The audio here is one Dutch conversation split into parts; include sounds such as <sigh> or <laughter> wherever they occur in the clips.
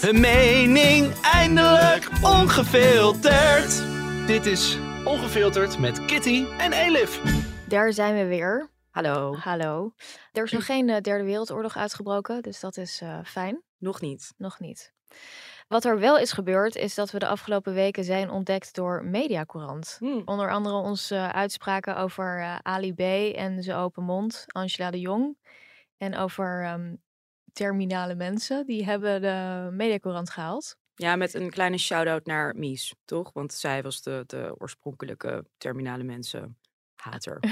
Hun mening eindelijk ongefilterd. Dit is Ongefilterd met Kitty en Elif. Daar zijn we weer. Hallo. Hallo. Er is nog geen eh, derde wereldoorlog uitgebroken, dus dat is eh, fijn. Nog niet. Nog niet. Wat er wel is gebeurd, is dat we de afgelopen weken zijn ontdekt door Mediacourant. Hmm. Onder andere onze eh, uitspraken over eh, Ali B. en zijn open mond, Angela de Jong. En over ehm, terminale mensen. Die hebben de Mediacourant gehaald. Ja, met een kleine shout-out naar Mies, toch? Want zij was de, de oorspronkelijke terminale mensen hater. <laughs>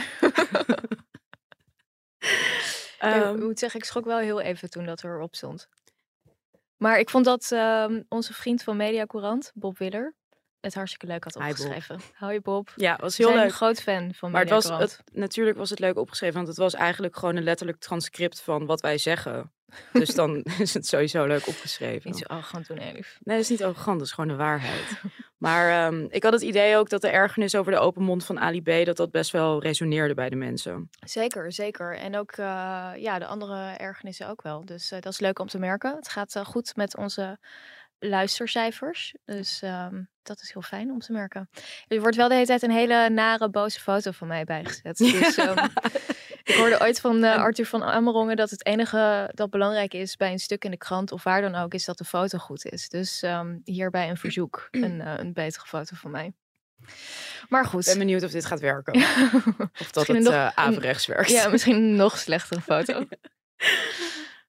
ik Ehm, moet zeggen, ik schrok wel heel even toen dat erop stond. Maar ik vond dat ehm, onze vriend van Mediacourant, Bob Willer, het hartstikke leuk had opgeschreven. Hoi Bob. ja, was heel zijn een leuk. groot fan van Maar het was, het, natuurlijk was het leuk opgeschreven, want het was eigenlijk gewoon een letterlijk transcript van wat wij zeggen. Dus dan <laughs> is het sowieso leuk opgeschreven. Niet zo arrogant doen, Elif. Nee, dat is niet arrogant, dat is gewoon de waarheid. <laughs> Maar ehm, ik had het idee ook dat de ergernis over de open mond van Ali B... dat dat best wel resoneerde bij de mensen. Zeker, zeker. En ook eh, ja, de andere ergernissen ook wel. Dus eh, dat is leuk om te merken. Het gaat eh, goed met onze luistercijfers. Dus ehm, dat is heel fijn om te merken. Er wordt wel de hele tijd een hele nare, boze foto van mij bijgezet. Dus ehm, ik hoorde ooit van eh, Arthur van Amerongen dat het enige dat belangrijk is bij een stuk in de krant of waar dan ook, is dat de foto goed is. Dus ehm, hierbij een verzoek, <clears throat> een, eh, een betere foto van mij. Maar Ik goed. ben benieuwd of dit gaat werken. <laughs> Of dat het nog eh averechts werkt. Ja, misschien een <laughs> nog slechtere foto.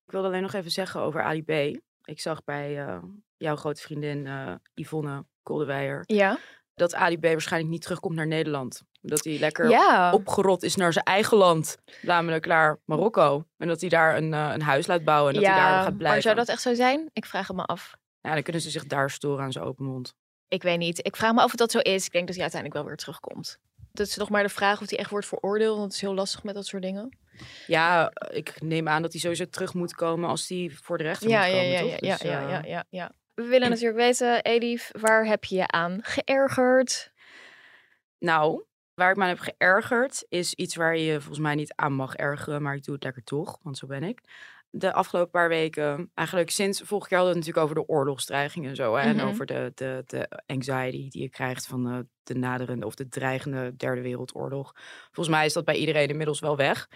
Ik wilde alleen nog even zeggen over Ali B. Ik zag bij jouw grote vriendin eh, Yvonne Koldewijer... Ja. dat Ali B waarschijnlijk niet terugkomt naar Nederland. Dat hij lekker Ja. opgerot is naar zijn eigen land. Namelijk naar Marokko. En dat hij daar een, eh, een huis laat bouwen. En dat hij daar gaat blijven. Maar zou dat echt zo zijn? Ik vraag het me af. Ja, dan kunnen ze zich daar storen aan zijn open mond. Ik weet niet. Ik vraag me af of dat zo is. Ik denk dat hij uiteindelijk wel weer terugkomt. Dat is nog maar de vraag of hij echt wordt veroordeeld. Want het is heel lastig met dat soort dingen. Ja, ik neem aan dat hij sowieso terug moet komen als hij voor de rechter Ja, moet ja, komen, ja, toch? ja, ja, Dus, ja, eh, ja, ja, ja. We willen natuurlijk weten, Elif, waar heb je je aan geërgerd? Nou, waar ik me aan heb geërgerd is iets waar je volgens mij niet aan mag ergeren, maar ik doe het lekker toch, want zo ben ik. De afgelopen paar weken, eigenlijk sinds vorig jaar hadden we het natuurlijk over de oorlogsdreiging en zo. Hè, Mhm. En over de, de, de anxiety die je krijgt van de, de naderende of de dreigende derde wereldoorlog. Volgens mij is dat bij iedereen inmiddels wel weg.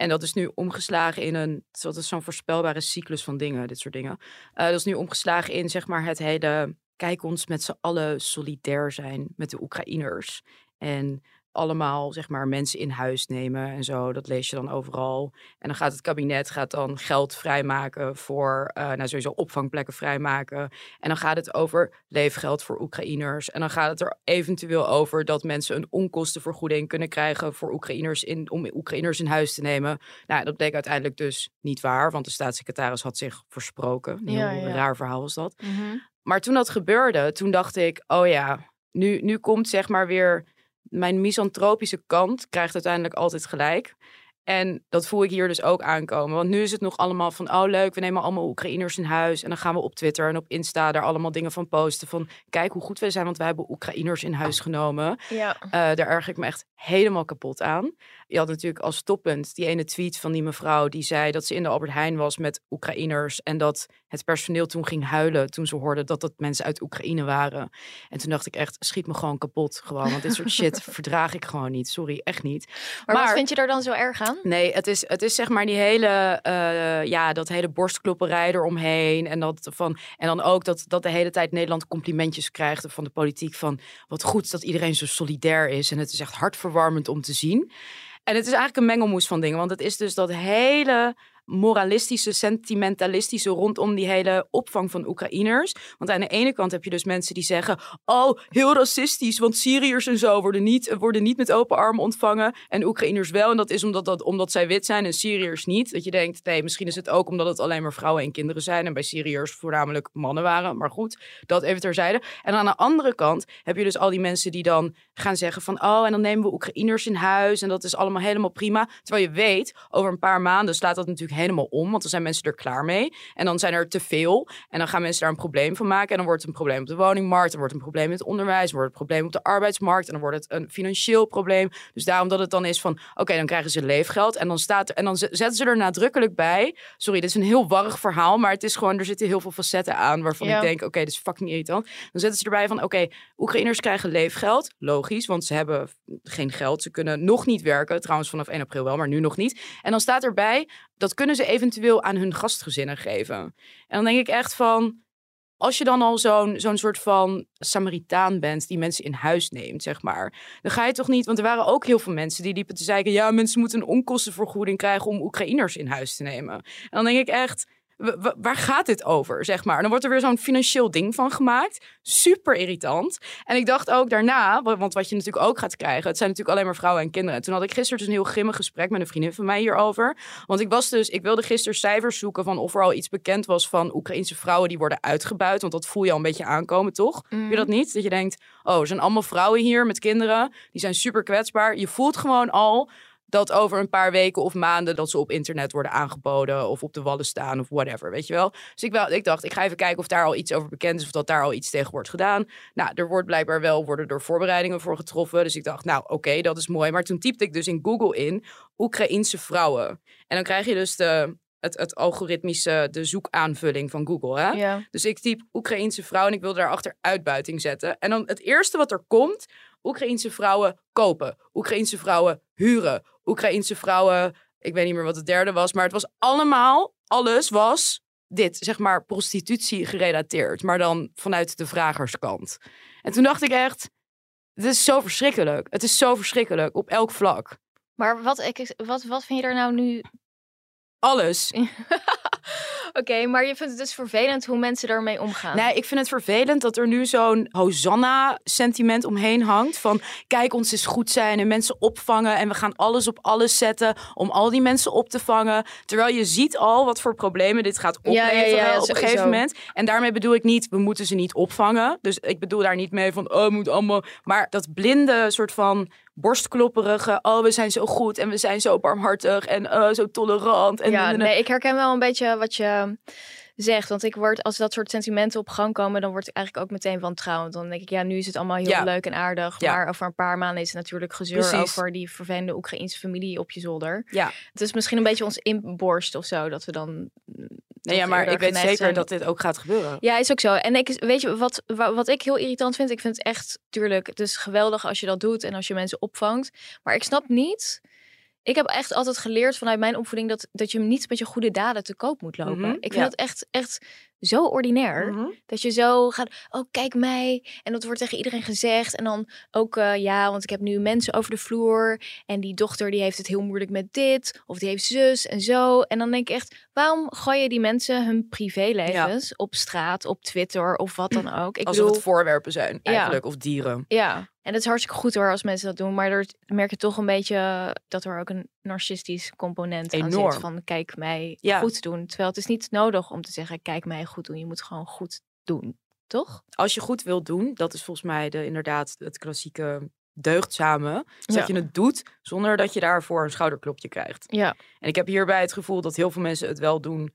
En dat is nu omgeslagen in een, dat is zo'n voorspelbare cyclus van dingen, dit soort dingen. Eh, dat is nu omgeslagen in zeg maar het hele, kijk ons met z'n allen solidair zijn met de Oekraïners. En allemaal zeg maar mensen in huis nemen en zo. Dat lees je dan overal. En dan gaat het kabinet gaat dan geld vrijmaken voor, eh nou sowieso opvangplekken vrijmaken. En dan gaat het over leefgeld voor Oekraïners. En dan gaat het er eventueel over dat mensen een onkostenvergoeding kunnen krijgen voor Oekraïners in, om Oekraïners in huis te nemen. Nou, dat bleek uiteindelijk dus niet waar, want de staatssecretaris had zich versproken. Een heel Ja, raar verhaal was dat. Maar toen dat gebeurde, toen dacht ik, oh ja, nu, nu komt zeg maar weer mijn misantropische kant krijgt uiteindelijk altijd gelijk. En dat voel ik hier dus ook aankomen. Want nu is het nog allemaal van, oh leuk, we nemen allemaal Oekraïners in huis. En dan gaan we op Twitter en op Insta daar allemaal dingen van posten. Van, kijk hoe goed we zijn, want wij hebben Oekraïners in huis genomen. Ja. Eh, daar erger ik me echt helemaal kapot aan. Je had natuurlijk als toppunt die ene tweet van die mevrouw die zei dat ze in de Albert Heijn was met Oekraïners en dat het personeel toen ging huilen toen ze hoorden dat dat mensen uit Oekraïne waren. En toen dacht ik echt, schiet me gewoon kapot gewoon, want dit soort shit <laughs> verdraag ik gewoon niet. Sorry, echt niet. Maar, wat vind je er dan zo erg aan? Nee, het is, het is zeg maar die hele, eh, ja, dat hele borstklopperij eromheen. En, dat van, en dan ook dat, dat de hele tijd Nederland complimentjes krijgt van de politiek. Van wat goed dat iedereen zo solidair is. En het is echt hartverwarmend om te zien. En het is eigenlijk een mengelmoes van dingen. Want het is dus dat hele moralistische, sentimentalistische rondom die hele opvang van Oekraïners. Want aan de ene kant heb je dus mensen die zeggen: Oh, heel racistisch, want Syriërs en zo worden niet, worden niet met open armen ontvangen. En Oekraïners wel. En dat is omdat, dat, omdat zij wit zijn en Syriërs niet. Dat je denkt: nee, misschien is het ook omdat het alleen maar vrouwen en kinderen zijn. En bij Syriërs voornamelijk mannen waren. Maar goed, dat even terzijde. En aan de andere kant heb je dus al die mensen die dan gaan zeggen: van oh, en dan nemen we Oekraïners in huis. En dat is allemaal helemaal prima. Terwijl je weet, over een paar maanden slaat dat natuurlijk helemaal om. Want dan zijn mensen er klaar mee. En dan zijn er te veel. En dan gaan mensen daar een probleem van maken. En dan wordt het een probleem op de woningmarkt. Dan wordt het een probleem in het onderwijs. Dan wordt het een probleem op de arbeidsmarkt. En dan wordt het een financieel probleem. Dus daarom dat het dan is van, oké, dan krijgen ze leefgeld. En dan, staat er, en dan zetten ze er nadrukkelijk bij. Sorry, dit is een heel warrig verhaal. Maar het is gewoon, er zitten heel veel facetten aan. Waarvan Ja. ik denk, oké, dit is fucking irritant. Dan zetten ze erbij van, oké, Oekraïners krijgen leefgeld. Logisch, want ze hebben geen geld. Ze kunnen nog niet werken. Trouwens, vanaf 1 april wel, maar nu nog niet. En dan staat erbij, dat kunnen ze eventueel aan hun gastgezinnen geven. En dan denk ik echt van, als je dan al zo'n zo'n soort van Samaritaan bent die mensen in huis neemt, zeg maar. Dan ga je toch niet, want er waren ook heel veel mensen die liepen te zeggen, ja, mensen moeten een onkostenvergoeding krijgen om Oekraïners in huis te nemen. En dan denk ik echt, waar gaat dit over, zeg maar? Dan wordt er weer zo'n financieel ding van gemaakt. Super irritant. En ik dacht ook daarna, wa- want wat je natuurlijk ook gaat krijgen, het zijn natuurlijk alleen maar vrouwen en kinderen. En toen had ik gisteren dus een heel grimmig gesprek met een vriendin van mij hierover. Want ik was dus, ik wilde gisteren cijfers zoeken van of er al iets bekend was van Oekraïnse vrouwen die worden uitgebuit. Want dat voel je al een beetje aankomen, toch? Heb je dat niet? Dat je denkt, oh, er zijn allemaal vrouwen hier met kinderen. Die zijn super kwetsbaar. Je voelt gewoon al dat over een paar weken of maanden dat ze op internet worden aangeboden of op de wallen staan of whatever, weet je wel. Dus ik, wel, ik dacht, ik ga even kijken of daar al iets over bekend is of dat daar al iets tegen wordt gedaan. Nou, er wordt blijkbaar wel, worden er voorbereidingen voor getroffen. Dus ik dacht, nou oké, dat is mooi. Maar toen typte ik dus in Google in Oekraïense vrouwen. En dan krijg je dus de, het, het algoritmische, de zoekaanvulling van Google, hè? Ja. Dus ik typ Oekraïense vrouw en ik wil daarachter uitbuiting zetten. En dan het eerste wat er komt, Oekraïense vrouwen kopen. Oekraïense vrouwen huren. Oekraïense vrouwen, ik weet niet meer wat het derde was, maar het was allemaal, alles was dit, zeg maar prostitutie gerelateerd. Maar dan vanuit de vragerskant. En toen dacht ik echt, dit is zo verschrikkelijk. Het is zo verschrikkelijk op elk vlak. Maar wat, ik, wat, wat vind je er nou nu... Alles. <laughs> <laughs> Oké, maar je vindt het dus vervelend hoe mensen ermee omgaan. Nee, ik vind het vervelend dat er nu zo'n Hosanna-sentiment omheen hangt. Van kijk, ons is goed zijn en mensen opvangen. En we gaan alles op alles zetten om al die mensen op te vangen. Terwijl je ziet al wat voor problemen dit gaat Ja, ja, opleveren ja, op een sowieso. gegeven moment. En daarmee bedoel ik niet, we moeten ze niet opvangen. Dus ik bedoel daar niet mee van, oh, moet allemaal... Maar dat blinde soort van borstklopperige, oh, we zijn zo goed en we zijn zo barmhartig en oh, zo tolerant. En ja, nee, ik herken wel een beetje wat je zegt. Want ik word, als dat soort sentimenten op gang komen, dan word ik eigenlijk ook meteen wantrouwend. Dan denk ik, ja, nu is het allemaal heel Ja. leuk en aardig. Ja. Maar over een paar maanden is het natuurlijk gezeur Precies. over die vervelende Oekraïnse familie op je zolder. Ja. Het is misschien een beetje ons inborst of zo, dat we dan... Nee, ja, maar ik weet zeker zijn- dat dit ook gaat gebeuren. Ja, is ook zo. En ik, weet je wat, wa- wat ik heel irritant vind? Ik vind het echt, tuurlijk, het is geweldig als je dat doet en als je mensen opvangt. Maar ik snap niet. Ik heb echt altijd geleerd vanuit mijn opvoeding dat, dat je niet met je goede daden te koop moet lopen. Mhm, ik vind ja. het echt, echt zo ordinair. Mhm. Dat je zo gaat, oh kijk mij. En dat wordt tegen iedereen gezegd. En dan ook, eh, ja, want ik heb nu mensen over de vloer. En die dochter die heeft het heel moeilijk met dit. Of die heeft zus en zo. En dan denk ik echt, waarom gooi je die mensen hun privélevens op straat, op Twitter of wat dan ook? Ik Alsof bedoel, het voorwerpen zijn, Ja. eigenlijk, of dieren. ja. En het is hartstikke goed hoor als mensen dat doen. Maar er merk je toch een beetje dat er ook een narcistisch component aan zit. Van kijk mij Ja. goed doen. Terwijl het is niet nodig om te zeggen, kijk mij goed doen. Je moet gewoon goed doen. Toch? Als je goed wilt doen, dat is volgens mij de, inderdaad het klassieke deugdzame. Is dat je het doet zonder dat je daarvoor een schouderklopje krijgt. Ja. En ik heb hierbij het gevoel dat heel veel mensen het wel doen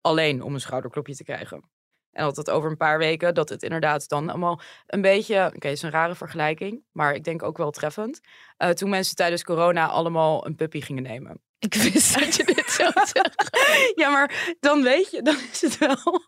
alleen om een schouderklopje te krijgen. En dat het over een paar weken, dat het inderdaad dan allemaal een beetje... Oké, het is een rare vergelijking, maar ik denk ook wel treffend. Eh, toen mensen tijdens corona allemaal een puppy gingen nemen. Ik wist dat je dit zou <laughs> zeggen. Ja, maar dan weet je, dan is het wel.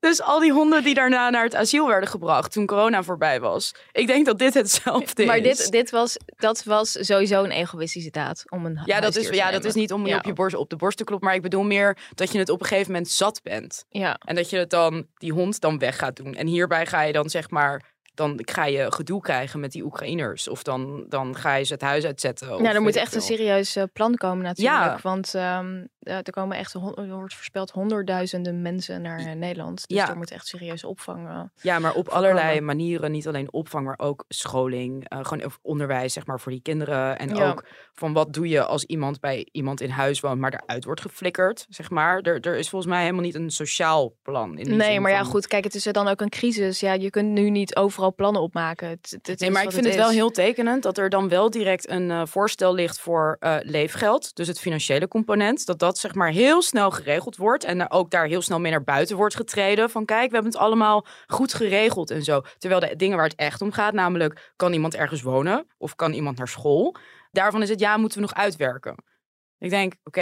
Dus al die honden die daarna naar het asiel werden gebracht toen corona voorbij was. Ik denk dat dit hetzelfde Maar is. dit, dit was, dat was sowieso een egoïstische daad om een ja, dat is, ja, dat is niet om je Ja. op, je borst, op de borst te kloppen. Maar ik bedoel meer dat je het op een gegeven moment zat bent. Ja, En dat je het dan, die hond dan weg gaat doen. En hierbij ga je dan zeg maar dan ga je gedoe krijgen met die Oekraïners. Of dan, dan ga je ze het huis uitzetten. Ja, er moet echt een serieus eh, plan komen natuurlijk. Ja. Want ehm, eh, er komen echt, er wordt voorspeld, honderdduizenden mensen naar eh, Nederland. Dus Ja. er moet echt serieus opvang. Ja, maar op allerlei manieren. Niet alleen opvang, maar ook scholing. gewoon onderwijs, zeg maar, voor die kinderen. En ook van wat doe je als iemand bij iemand in huis woont, maar eruit wordt geflikkerd, zeg maar. Er, er is volgens mij helemaal niet een sociaal plan. In Nee, maar ja, van- goed. Kijk, het is er dan ook een crisis. Ja, je kunt nu niet overal plannen opmaken. Het, het, Nee, is maar ik vind het wel heel tekenend dat er dan wel direct een eh, voorstel ligt voor eh, leefgeld. Dus het financiële component. Dat dat zeg maar heel snel geregeld wordt. En ook daar heel snel mee naar buiten wordt getreden. Van kijk, we hebben het allemaal goed geregeld en zo. Terwijl de dingen waar het echt om gaat, namelijk kan iemand ergens wonen? Of kan iemand naar school? Daarvan is het ja, moeten we nog uitwerken. Ik denk, oké,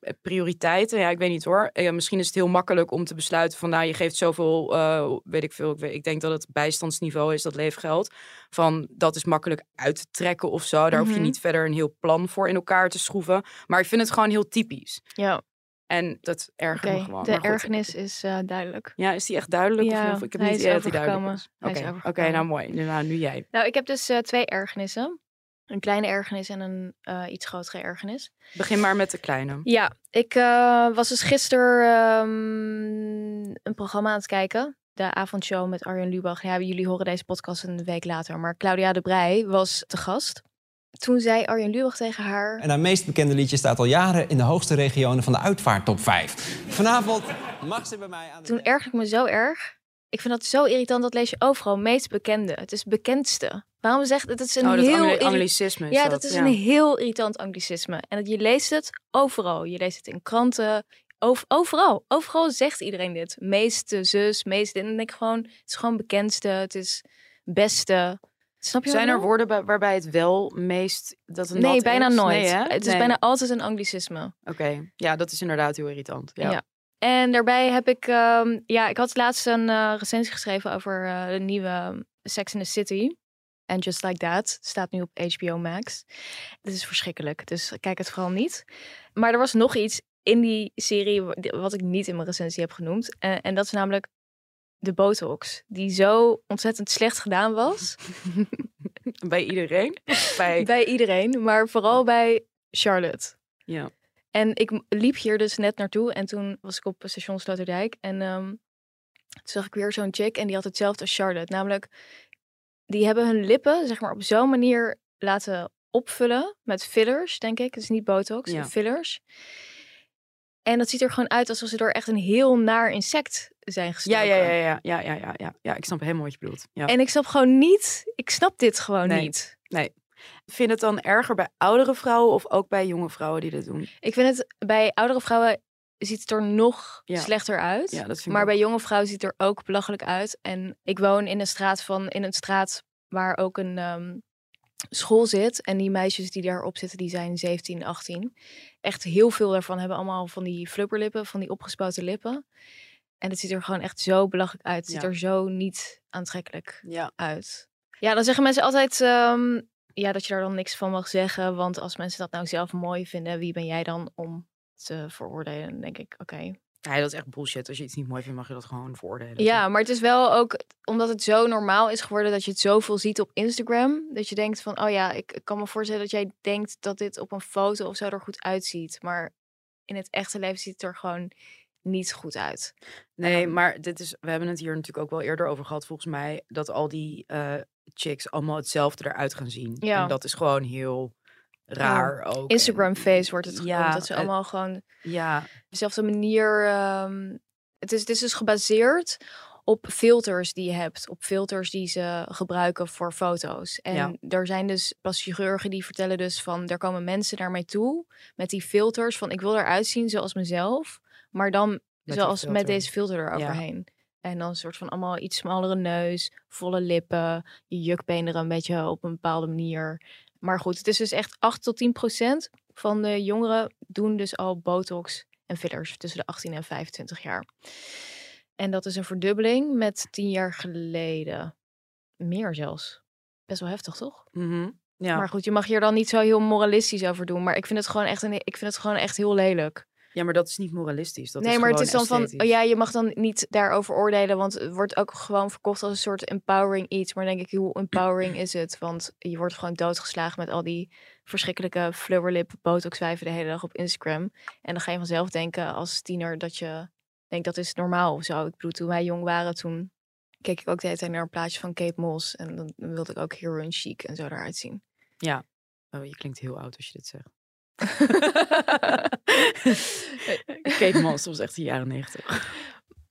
eh, prioriteiten, ja, ik weet niet hoor. Eh, misschien is het heel makkelijk om te besluiten van, nou, je geeft zoveel, eh, weet ik veel. Ik, weet, ik denk dat het bijstandsniveau is, dat leefgeld. Van, dat is makkelijk uit te trekken of zo. Daar hoef je Mhm. niet verder een heel plan voor in elkaar te schroeven. Maar ik vind het gewoon heel typisch. Ja, En dat ergert oké. me gewoon. De goed. ergernis is duidelijk. Ja, is die echt duidelijk? Ja, of niet? ik heb niet idee dat die duidelijk is. Oké, nou mooi. Nu, nou, nu jij. Nou, ik heb dus twee ergernissen. Een kleine ergernis en een eh, iets grotere ergernis. Begin maar met de kleine. Ja, ik eh, was dus gisteren ehm, een programma aan het kijken. De avondshow met Arjen Lubach. Ja, jullie horen deze podcast een week later. Maar Claudia de Brij was te gast. Toen zei Arjen Lubach tegen haar... En haar meest bekende liedje staat al jaren in de hoogste regionen van de uitvaarttop 5. Vanavond mag ze bij mij aan de... Toen erg ik me zo erg. Ik vind dat zo irritant. Dat lees je overal. Meest bekende. Het is bekendste. Waarom zegt het? Het is een oh, dat heel... anglicisme is ja, dat. dat is ja. een heel irritant anglicisme. En dat je leest het overal. Je leest het in kranten. Over, overal. Overal zegt iedereen dit. Meeste, zus, meeste. En dan denk ik gewoon, het is gewoon bekendste. Het is beste. Snap je Zijn er woorden bij- waarbij het wel meest dat een Nee, bijna is? nooit. Nee? Het is Nee. bijna altijd een anglicisme. Oké, ja, dat is inderdaad heel irritant. Ja. Ja. En daarbij heb ik, ehm, ja, ik had laatst een eh, recensie geschreven over eh, de nieuwe Sex in the City. And Just Like That staat nu op HBO Max. Het is verschrikkelijk, dus kijk het vooral niet. Maar er was nog iets in die serie wa- wat ik niet in mijn recensie heb genoemd. Eh, en dat is namelijk de botox, die zo ontzettend slecht gedaan was. <laughs> Bij iedereen? bij... <laughs> bij iedereen, maar vooral bij Charlotte. Ja. En ik liep hier dus net naartoe en toen was ik op station Sloterdijk. En ehm, toen zag ik weer zo'n chick en die had hetzelfde als Charlotte. Namelijk, die hebben hun lippen zeg maar op zo'n manier laten opvullen met fillers, denk ik. Het is niet botox, Ja. fillers. En dat ziet er gewoon uit alsof ze door echt een heel naar insect zijn Ja, gestoken. ja, ja, ja, ja, ja, ja, ja. Ja, ik snap helemaal wat je bedoelt. Ja. En ik snap gewoon niet, ik snap dit gewoon Nee. niet. Vind het dan erger bij oudere vrouwen of ook bij jonge vrouwen die dit doen? Ik vind het bij oudere vrouwen ziet het er nog Ja. slechter uit. Ja, maar bij jonge vrouwen ziet het er ook belachelijk uit. En ik woon in een straat van in een straat waar ook een ehm, school zit. En die meisjes die daarop zitten, die zijn 17, 18. Echt heel veel daarvan hebben allemaal van die flubberlippen, van die opgespoten lippen. En het ziet er gewoon echt zo belachelijk uit. Het ziet er zo niet aantrekkelijk Ja. uit. Ja, dan zeggen mensen altijd ehm, ja, dat je daar dan niks van mag zeggen. Want als mensen dat nou zelf mooi vinden, wie ben jij dan om te veroordelen? Dan denk ik, oké. Ja, dat is echt bullshit. Als je iets niet mooi vindt, mag je dat gewoon veroordelen. Ja, maar het is wel ook omdat het zo normaal is geworden dat je het zoveel ziet op Instagram. Dat je denkt van, oh ja, ik, ik kan me voorstellen dat jij denkt dat dit op een foto of zo er goed uitziet. Maar in het echte leven ziet het er gewoon niet goed uit. Nee, maar dit is, we hebben het hier natuurlijk ook wel eerder over gehad, volgens mij, dat al die eh, chicks allemaal hetzelfde eruit gaan zien. Ja. En dat is gewoon heel raar ook. Instagram face wordt het genoemd. Ja, dat ze allemaal gewoon Ja, dezelfde manier. ehm, het, is, het is dus gebaseerd op filters die je hebt. Op filters die ze gebruiken voor foto's. En Ja. er zijn dus pas chirurgen die vertellen dus van... er komen mensen naar mij toe met die filters van... ik wil eruit zien zoals mezelf. Maar dan zoals met deze filter eroverheen. En dan een soort van allemaal iets smallere neus, volle lippen, je jukbeenderen een beetje op een bepaalde manier. Maar goed, het is dus echt 8 tot 10 procent van de jongeren doen dus al botox en fillers tussen de 18 en 25 jaar. En dat is een verdubbeling met 10 jaar geleden. Meer zelfs. Best wel heftig, toch? mhm, ja. Maar goed, je mag hier dan niet zo heel moralistisch over doen. Maar ik vind het gewoon echt, een, ik vind het gewoon echt heel lelijk. Ja, maar dat is niet moralistisch. Dat nee, is maar het is dan van, oh ja, je mag dan niet daarover oordelen, want het wordt ook gewoon verkocht als een soort empowering iets. Maar denk ik, hoe empowering is het? Want je wordt gewoon doodgeslagen met al die verschrikkelijke flubberlip botoxwijven de hele dag op Instagram. En dan ga je vanzelf denken als tiener dat je denkt dat is normaal of zo. Ik bedoel, toen wij jong waren, toen keek ik ook de hele tijd naar een plaatje van Kate Moss. En dan wilde ik ook heroin chic en zo eruit zien. Oh, je klinkt heel oud als je dit zegt. Kate Moss was echt de jaren negentig.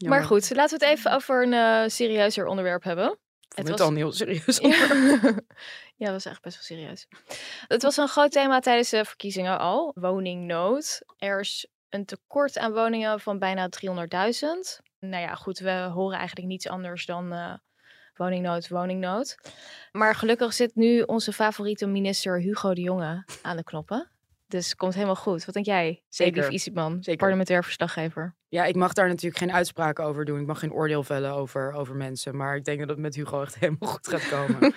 Maar goed, laten we het even over een eh, serieuzer onderwerp hebben. Het het was al een heel serieus <laughs> Ja. ja, dat was echt best wel serieus. Het was een groot thema tijdens de verkiezingen al. Woningnood. Er is een tekort aan woningen van bijna 300.000. Nou ja, goed, we horen eigenlijk niets anders dan eh, woningnood, woningnood. Maar gelukkig zit nu onze favoriete minister Hugo de Jonge aan de knoppen. Dus komt helemaal goed. Wat denk jij, Zeker. Zeker. Isiman, Zeker. parlementair verslaggever? Ja, ik mag daar natuurlijk geen uitspraken over doen. Ik mag geen oordeel vellen over, over mensen. Maar ik denk dat het met Hugo echt <laughs> helemaal goed gaat komen. <laughs>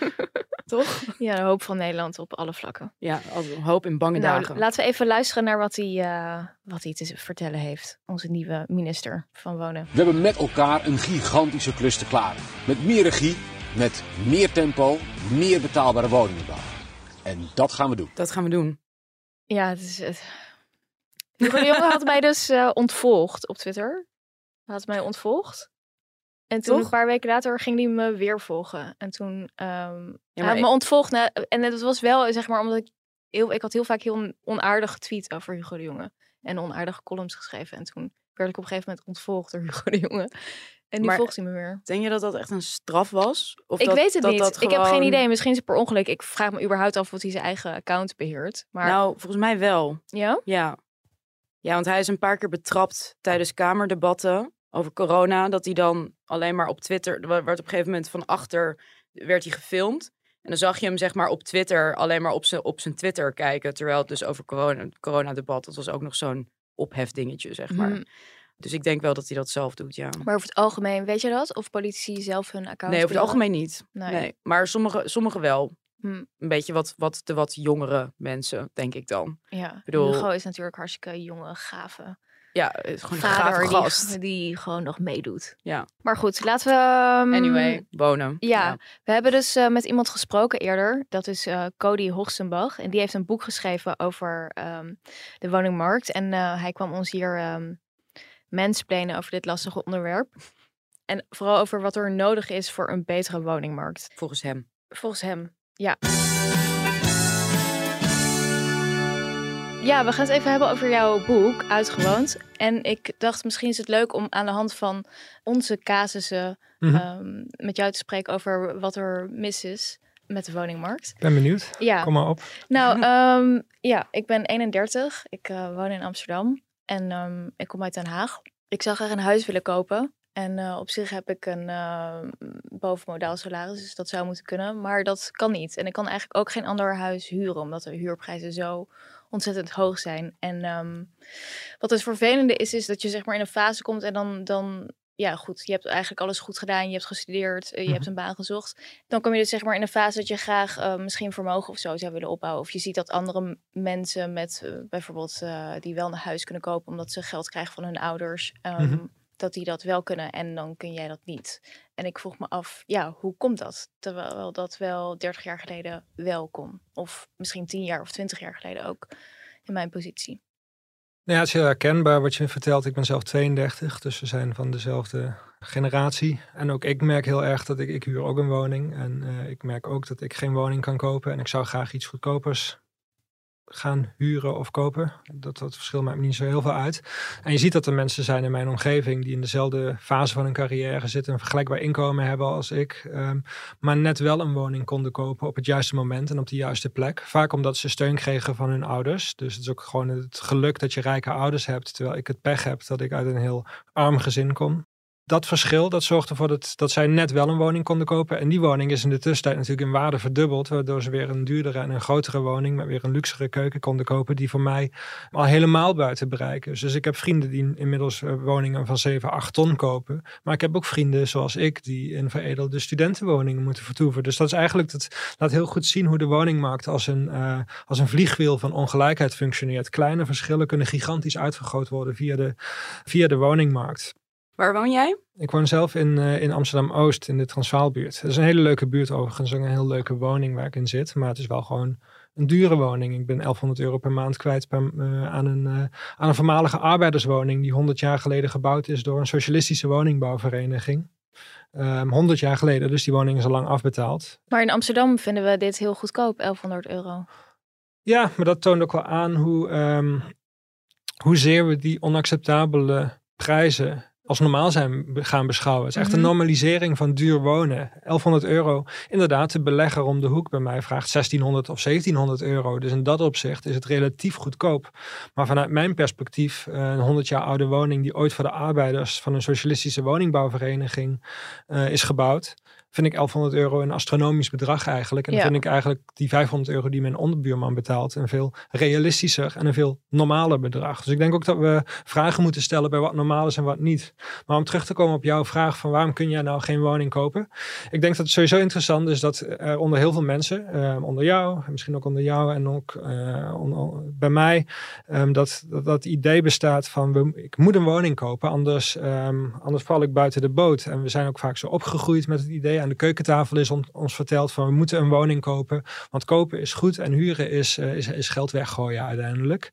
Toch? Ja, de hoop van Nederland op alle vlakken. Ja, hoop in bange Nou, dagen. laten we even luisteren naar wat hij, eh, wat hij te vertellen heeft. Onze nieuwe minister van Wonen. We hebben met elkaar een gigantische klus te klaren. Met meer regie, met meer tempo, meer betaalbare woningen bouwen. En dat gaan we doen. Dat gaan we doen. Ja, het is het. Hugo de Jonge had mij dus eh, ontvolgd op Twitter. Hij had mij ontvolgd. En toen Toch? een paar weken later ging hij me weer volgen. En toen ehm hij maar had ik- me ontvolgd. Na, en het was wel, zeg maar, omdat ik heel, ik had heel vaak heel onaardig getweet over Hugo de Jonge. En onaardige columns geschreven. En toen werd ik op een gegeven moment ontvolgd door Hugo de Jonge. En nu Maar- volgt hij me weer. Denk je dat dat echt een straf was? Of Ik dat- weet het dat niet. dat Ik heb geen idee. Misschien is het per ongeluk. Ik vraag me überhaupt af of hij zijn eigen account beheert. Maar Nou, volgens mij wel. ja? Ja. Ja, want hij is een paar keer betrapt tijdens kamerdebatten over corona. Dat hij dan alleen maar op Twitter... Er werd op een gegeven moment van achter werd hij gefilmd. En dan zag je hem zeg maar op Twitter alleen maar op zijn, op zijn Twitter kijken. Terwijl het dus over corona, coronadebat... Dat was ook nog zo'n ophefdingetje, zeg maar. Mhm. Dus ik denk wel dat hij dat zelf doet, ja. Maar over het algemeen, weet je dat? Of politici zelf hun account Nee, over het algemeen niet. Nee. Nee. Maar sommige, sommige wel. Hm, Een beetje wat, wat de wat jongere mensen, denk ik dan. ja, bedoel- Hugo is natuurlijk hartstikke jonge, gave Ja, het is gewoon een vader die, gast. die gewoon nog meedoet. Ja. Maar goed, laten we... ehm, Anyway, wonen. Ja, we hebben dus eh, met iemand gesproken eerder. Dat is eh, Cody Hoogstenbach. En die heeft een boek geschreven over ehm, de woningmarkt. En eh, hij kwam ons hier ehm mansplainen over dit lastige onderwerp. En vooral over wat er nodig is voor een betere woningmarkt. Volgens hem. Volgens hem, ja. Ja, we gaan het even hebben over jouw boek, Uitgewoond. En ik dacht, misschien is het leuk om aan de hand van onze casussen Mhm. ehm, met jou te spreken over wat er mis is met de woningmarkt. Ik ben benieuwd. Ja, Kom maar op. nou <laughs> ehm, ja, ik ben 31. Ik eh, woon in Amsterdam en ehm, ik kom uit Den Haag. Ik zou graag een huis willen kopen. En eh, op zich heb ik een eh bovenmodaal salaris, dus dat zou moeten kunnen. Maar dat kan niet. En ik kan eigenlijk ook geen ander huis huren, omdat de huurprijzen zo ontzettend hoog zijn. En ehm, wat het vervelende is, is dat je zeg maar in een fase komt en dan, dan ja goed, je hebt eigenlijk alles goed gedaan. Je hebt gestudeerd, eh, je hebt een baan gezocht. Dan kom je dus zeg maar in een fase dat je graag eh, misschien vermogen of zo zou willen opbouwen. Of je ziet dat andere mensen met eh, bijvoorbeeld die wel een huis kunnen kopen omdat ze geld krijgen van hun ouders. ehm, Mhm. Dat die dat wel kunnen en dan kun jij dat niet. En ik vroeg me af, ja, hoe komt dat? Terwijl dat wel 30 jaar geleden wel kon. Of misschien 10 jaar of 20 jaar geleden ook in mijn positie. Nou ja, het is heel herkenbaar wat je vertelt. Ik ben zelf 32, dus we zijn van dezelfde generatie. En ook ik merk heel erg dat ik, ik huur ook een woning. En eh, ik merk ook dat ik geen woning kan kopen. En ik zou graag iets goedkopers gaan huren of kopen. Dat, dat verschil maakt me niet zo heel veel uit. En je ziet dat er mensen zijn in mijn omgeving die in dezelfde fase van hun carrière zitten, een vergelijkbaar inkomen hebben als ik, ehm, maar net wel een woning konden kopen op het juiste moment en op de juiste plek. Vaak omdat ze steun kregen van hun ouders. Dus het is ook gewoon het geluk dat je rijke ouders hebt, terwijl ik het pech heb dat ik uit een heel arm gezin kom. Dat verschil, dat zorgt ervoor dat, dat zij net wel een woning konden kopen. En die woning is in de tussentijd natuurlijk in waarde verdubbeld. Waardoor ze weer een duurdere en een grotere woning met weer een luxere keuken konden kopen. Die voor mij al helemaal buiten bereik is. Dus ik heb vrienden die inmiddels eh, woningen van 7, 8 ton kopen. Maar ik heb ook vrienden zoals ik die in veredelde studentenwoningen moeten vertoeven. Dus dat is eigenlijk, dat laat heel goed zien hoe de woningmarkt als een, uh, als een vliegwiel van ongelijkheid functioneert. Kleine verschillen kunnen gigantisch uitvergroot worden via de, via de woningmarkt. Waar woon jij? Ik woon zelf in, uh, in Amsterdam-Oost, in de Transvaalbuurt. Dat is een hele leuke buurt overigens, een heel leuke woning waar ik in zit. Maar het is wel gewoon een dure woning. Ik ben 1100 euro per maand kwijt per, uh, aan, een, uh, aan een voormalige arbeiderswoning die 100 jaar geleden gebouwd is door een socialistische woningbouwvereniging. Um, ehm, 100 jaar geleden, dus die woning is al lang afbetaald. Maar in Amsterdam vinden we dit heel goedkoop, 1100 euro. Ja, maar dat toont ook wel aan hoe, um, hoezeer we die onacceptabele prijzen als normaal zijn gaan beschouwen. Het is echt een mhm. normalisering van duur wonen. 1100 euro. Inderdaad, de belegger om de hoek bij mij vraagt 1600 of 1700 euro. Dus in dat opzicht is het relatief goedkoop. Maar vanuit mijn perspectief, eh, een 100 jaar oude woning die ooit voor de arbeiders van een socialistische woningbouwvereniging uh, is gebouwd vind ik 1100 euro een astronomisch bedrag eigenlijk. En dan vind ik eigenlijk die 500 euro die mijn onderbuurman betaalt een veel realistischer en een veel normaler bedrag. Dus ik denk ook dat we vragen moeten stellen bij wat normaal is en wat niet. Maar om terug te komen op jouw vraag van waarom kun jij nou geen woning kopen? Ik denk dat het sowieso interessant is dat er onder heel veel mensen, uh, onder jou, misschien ook onder jou en ook uh, bij mij, um, dat, dat dat idee bestaat van we, ik moet een woning kopen, anders, um, anders val ik buiten de boot. En we zijn ook vaak zo opgegroeid met het idee aan de keukentafel is ons verteld van we moeten een woning kopen. Want kopen is goed en huren is, uh, is, is geld weggooien uiteindelijk.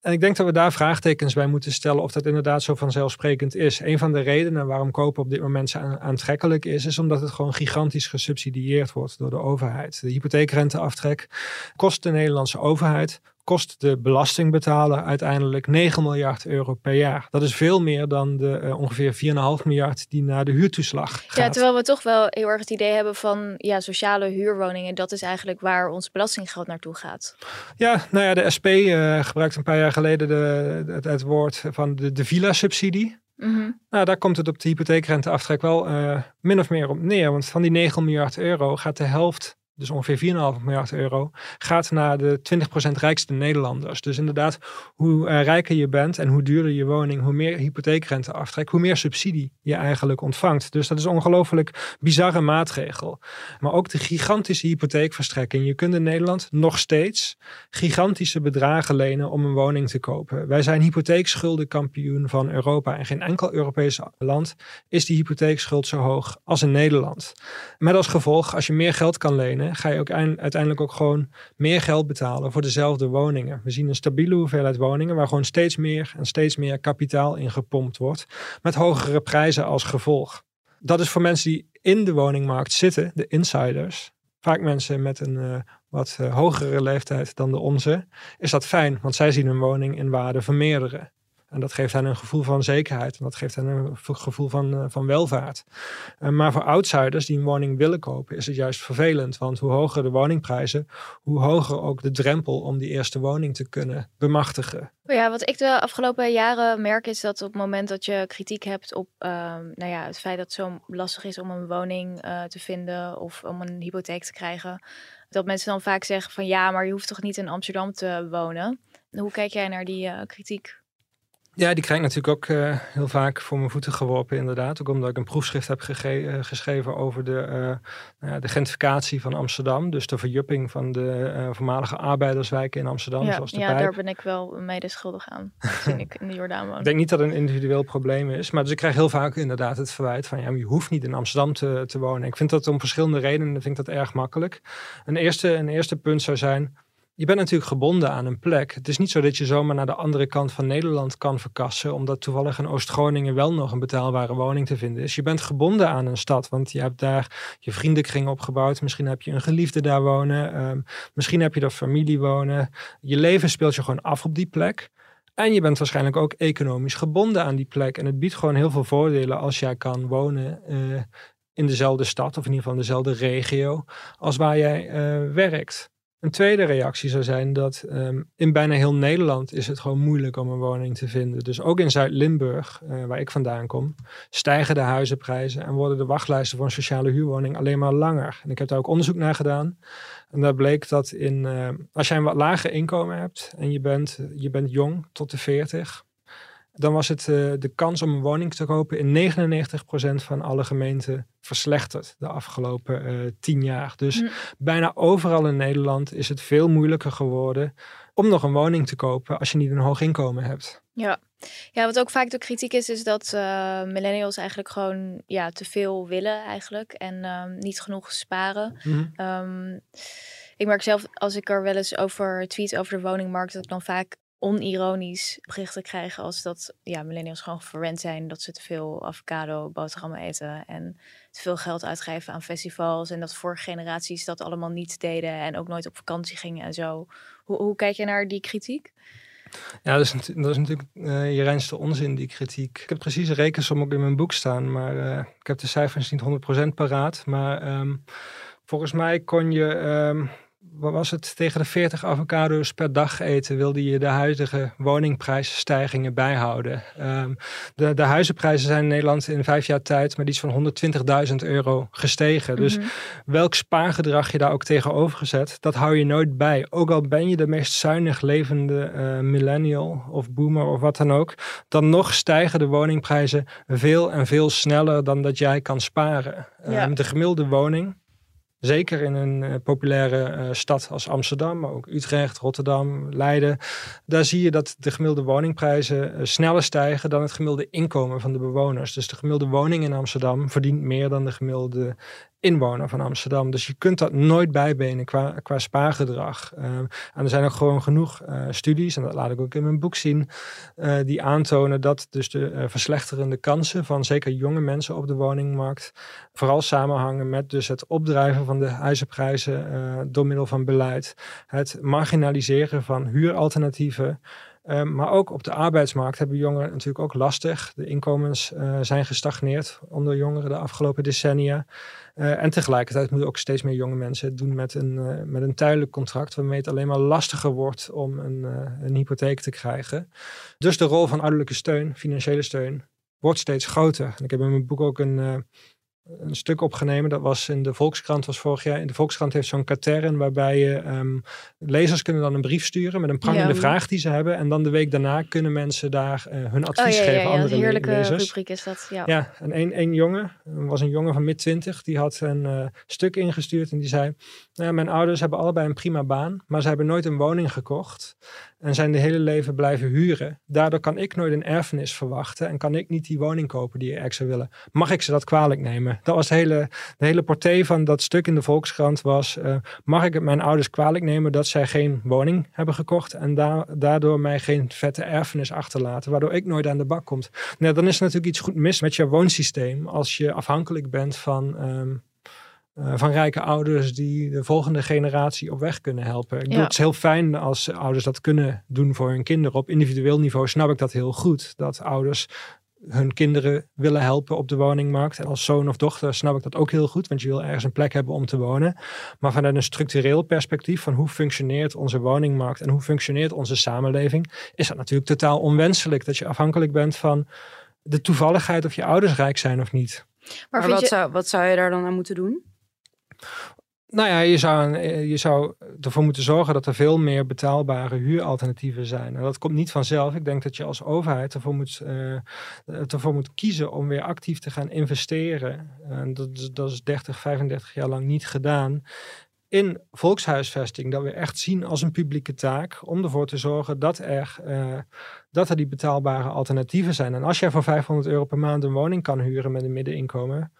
En ik denk dat we daar vraagtekens bij moeten stellen of dat inderdaad zo vanzelfsprekend is. Een van de redenen waarom kopen op dit moment aantrekkelijk is, is omdat het gewoon gigantisch gesubsidieerd wordt door de overheid. De hypotheekrenteaftrek kost de Nederlandse overheid kost de belastingbetaler uiteindelijk 9 miljard euro per jaar. Dat is veel meer dan de uh, ongeveer 4,5 miljard die naar de huurtoeslag gaat. Ja, terwijl we toch wel heel erg het idee hebben van ja, sociale huurwoningen. Dat is eigenlijk waar ons belastinggeld naartoe gaat. Ja, nou ja, de SP uh, gebruikte een paar jaar geleden de, het, het woord van de, de villa-subsidie. Mm Nou, daar komt het op de hypotheekrenteaftrek wel uh, min of meer op neer. Want van die 9 miljard euro gaat de helft dus ongeveer 4,5 miljard euro, gaat naar de 20% rijkste Nederlanders. Dus inderdaad, hoe uh, rijker je bent en hoe duurder je woning, hoe meer hypotheekrente aftrekt, hoe meer subsidie je eigenlijk ontvangt. Dus dat is een ongelooflijk bizarre maatregel. Maar ook de gigantische hypotheekverstrekking. Je kunt in Nederland nog steeds gigantische bedragen lenen om een woning te kopen. Wij zijn hypotheekschuldenkampioen van Europa. En geen enkel Europees land is die hypotheekschuld zo hoog als in Nederland. Met als gevolg, als je meer geld kan lenen, ga je ook uiteindelijk ook gewoon meer geld betalen voor dezelfde woningen. We zien een stabiele hoeveelheid woningen waar gewoon steeds meer en steeds meer kapitaal in gepompt wordt, met hogere prijzen als gevolg. Dat is voor mensen die in de woningmarkt zitten, de insiders, vaak mensen met een uh, wat uh, hogere leeftijd dan de onze, is dat fijn, want zij zien hun woning in waarde vermeerderen. En dat geeft hen een gevoel van zekerheid. En dat geeft hen een gevoel van, uh, van welvaart. Uh, maar voor outsiders die een woning willen kopen, is het juist vervelend. Want hoe hoger de woningprijzen, hoe hoger ook de drempel om die eerste woning te kunnen bemachtigen. Ja, wat ik de afgelopen jaren merk is dat op het moment dat je kritiek hebt op uh, nou ja, het feit dat het zo lastig is om een woning uh, te vinden of om een hypotheek te krijgen, dat mensen dan vaak zeggen van ja, maar je hoeft toch niet in Amsterdam te wonen. Hoe kijk jij naar die kritiek? Ja, die krijg ik natuurlijk ook uh, heel vaak voor mijn voeten geworpen, inderdaad. Ook omdat ik een proefschrift heb uh, geschreven over de, uh, de gentrificatie van Amsterdam. Dus de verjupping van de voormalige arbeiderswijken in Amsterdam, ja, zoals de Ja, Pijp. daar ben ik wel mede schuldig aan, toen ik in de Jordaan woon. <laughs> Ik denk niet dat het een individueel probleem is. Maar dus ik krijg heel vaak inderdaad het verwijt van... ja, je hoeft niet in Amsterdam te, te wonen. Ik vind dat om verschillende redenen vind ik dat erg makkelijk. Een eerste, een eerste punt zou zijn je bent natuurlijk gebonden aan een plek. Het is niet zo dat je zomaar naar de andere kant van Nederland kan verkassen, omdat toevallig in Oost-Groningen wel nog een betaalbare woning te vinden is. Je bent gebonden aan een stad, want je hebt daar je vriendenkring opgebouwd. Misschien heb je een geliefde daar wonen. Um, misschien heb je daar familie wonen. Je leven speelt je gewoon af op die plek. En je bent waarschijnlijk ook economisch gebonden aan die plek. En het biedt gewoon heel veel voordelen als jij kan wonen uh, in dezelfde stad, of in ieder geval in dezelfde regio, als waar jij uh, werkt. Een tweede reactie zou zijn dat ehm, in bijna heel Nederland is het gewoon moeilijk om een woning te vinden. Dus ook in Zuid-Limburg, uh, waar ik vandaan kom, stijgen de huizenprijzen en worden de wachtlijsten voor een sociale huurwoning alleen maar langer. En ik heb daar ook onderzoek naar gedaan. En daar bleek dat in, uh, als jij een wat lager inkomen hebt en je bent, je bent jong tot de 40, dan was het uh, de kans om een woning te kopen in 99% van alle gemeenten verslechterd de afgelopen uh, 10 jaar. Dus mm. bijna overal in Nederland is het veel moeilijker geworden om nog een woning te kopen als je niet een hoog inkomen hebt. Ja. Ja, wat ook vaak de kritiek is, is dat uh, millennials eigenlijk gewoon ja, te veel willen eigenlijk en um, niet genoeg sparen. Mm um, ik merk zelf, als ik er wel eens over tweet over de woningmarkt, dat ik dan vaak onironisch berichten krijgen als dat ja, millennials gewoon verwend zijn dat ze te veel avocado boterhammen eten en te veel geld uitgeven aan festivals en dat vorige generaties dat allemaal niet deden en ook nooit op vakantie gingen en zo. Hoe, hoe kijk je naar die kritiek? Ja, dat is, dat is natuurlijk uh, je reinste onzin, die kritiek. Ik heb precies een rekensom ook in mijn boek staan, maar uh, ik heb de cijfers niet 100% paraat. Maar um, volgens mij kon je wat was het, tegen de 40 avocado's per dag eten, wilde je de huidige woningprijsstijgingen bijhouden. Um, de, de huizenprijzen zijn in Nederland in vijf jaar tijd met iets van 120.000 euro gestegen. Dus mhm. welk spaargedrag je daar ook tegenover gezet, dat hou je nooit bij. Ook al ben je de meest zuinig levende uh, millennial of boomer of wat dan ook, dan nog stijgen de woningprijzen veel en veel sneller dan dat jij kan sparen. Ja. Um, de gemiddelde woning Zeker in een uh, populaire uh, stad als Amsterdam, maar ook Utrecht, Rotterdam, Leiden. Daar zie je dat de gemiddelde woningprijzen uh, sneller stijgen dan het gemiddelde inkomen van de bewoners. Dus de gemiddelde woning in Amsterdam verdient meer dan de gemiddelde inwoner van Amsterdam. Dus je kunt dat nooit bijbenen qua, qua spaargedrag. Uh, en er zijn ook gewoon genoeg uh, studies, en dat laat ik ook in mijn boek zien, uh, die aantonen dat dus de verslechterende kansen van zeker jonge mensen op de woningmarkt vooral samenhangen met dus het opdrijven van de huizenprijzen door middel van beleid, het marginaliseren van huuralternatieven, Um, maar ook op de arbeidsmarkt hebben jongeren natuurlijk ook lastig. De inkomens uh, zijn gestagneerd onder jongeren de afgelopen decennia. Uh, en tegelijkertijd moeten ook steeds meer jonge mensen het doen met een, uh, met een tijdelijk contract, waarmee het alleen maar lastiger wordt om een, een hypotheek te krijgen. Dus de rol van ouderlijke steun, financiële steun, wordt steeds groter. En ik heb in mijn boek ook een een stuk opgenomen. Dat was in de Volkskrant, was vorig jaar. In de Volkskrant heeft zo'n katern waarbij je um, lezers kunnen dan een brief sturen met een prangende ja. vraag die ze hebben. En dan de week daarna kunnen mensen daar uh, hun advies oh, ja, geven. Ja, andere een heerlijke lezers. rubriek is dat. Ja, ja en een, een jongen, was een jongen van mid twintig, die had een uh, stuk ingestuurd en die zei: nou, Mijn ouders hebben allebei een prima baan, maar ze hebben nooit een woning gekocht en zijn de hele leven blijven huren. Daardoor kan ik nooit een erfenis verwachten en kan ik niet die woning kopen die ik zou willen. Mag ik ze dat kwalijk nemen? Dat was de hele, de hele portée van dat stuk in de Volkskrant was, uh, mag ik het mijn ouders kwalijk nemen dat zij geen woning hebben gekocht en da daardoor mij geen vette erfenis achterlaten, waardoor ik nooit aan de bak komt. Nou, dan is er natuurlijk iets goed mis met je woonsysteem als je afhankelijk bent van... Um, uh, van rijke ouders die de volgende generatie op weg kunnen helpen. Ik ja. bedoel, het is heel fijn als ouders dat kunnen doen voor hun kinderen. Op individueel niveau snap ik dat heel goed. Dat ouders hun kinderen willen helpen op de woningmarkt. En als zoon of dochter snap ik dat ook heel goed, want je wil ergens een plek hebben om te wonen. Maar vanuit een structureel perspectief van hoe functioneert onze woningmarkt en hoe functioneert onze samenleving, is dat natuurlijk totaal onwenselijk dat je afhankelijk bent van de toevalligheid of je ouders rijk zijn of niet. Maar, maar wat, je... zou, wat zou je daar dan aan moeten doen? Nou ja, je zou, je zou ervoor moeten zorgen dat er veel meer betaalbare huuralternatieven zijn. En dat komt niet vanzelf. Ik denk dat je als overheid ervoor moet, uh, ervoor moet kiezen om weer actief te gaan investeren. En dat, dat is 30, 35 jaar lang niet gedaan. In volkshuisvesting, dat we echt zien als een publieke taak om ervoor te zorgen dat er, uh, dat er die betaalbare alternatieven zijn. En als jij voor 500 euro per maand een woning kan huren met een middeninkomen,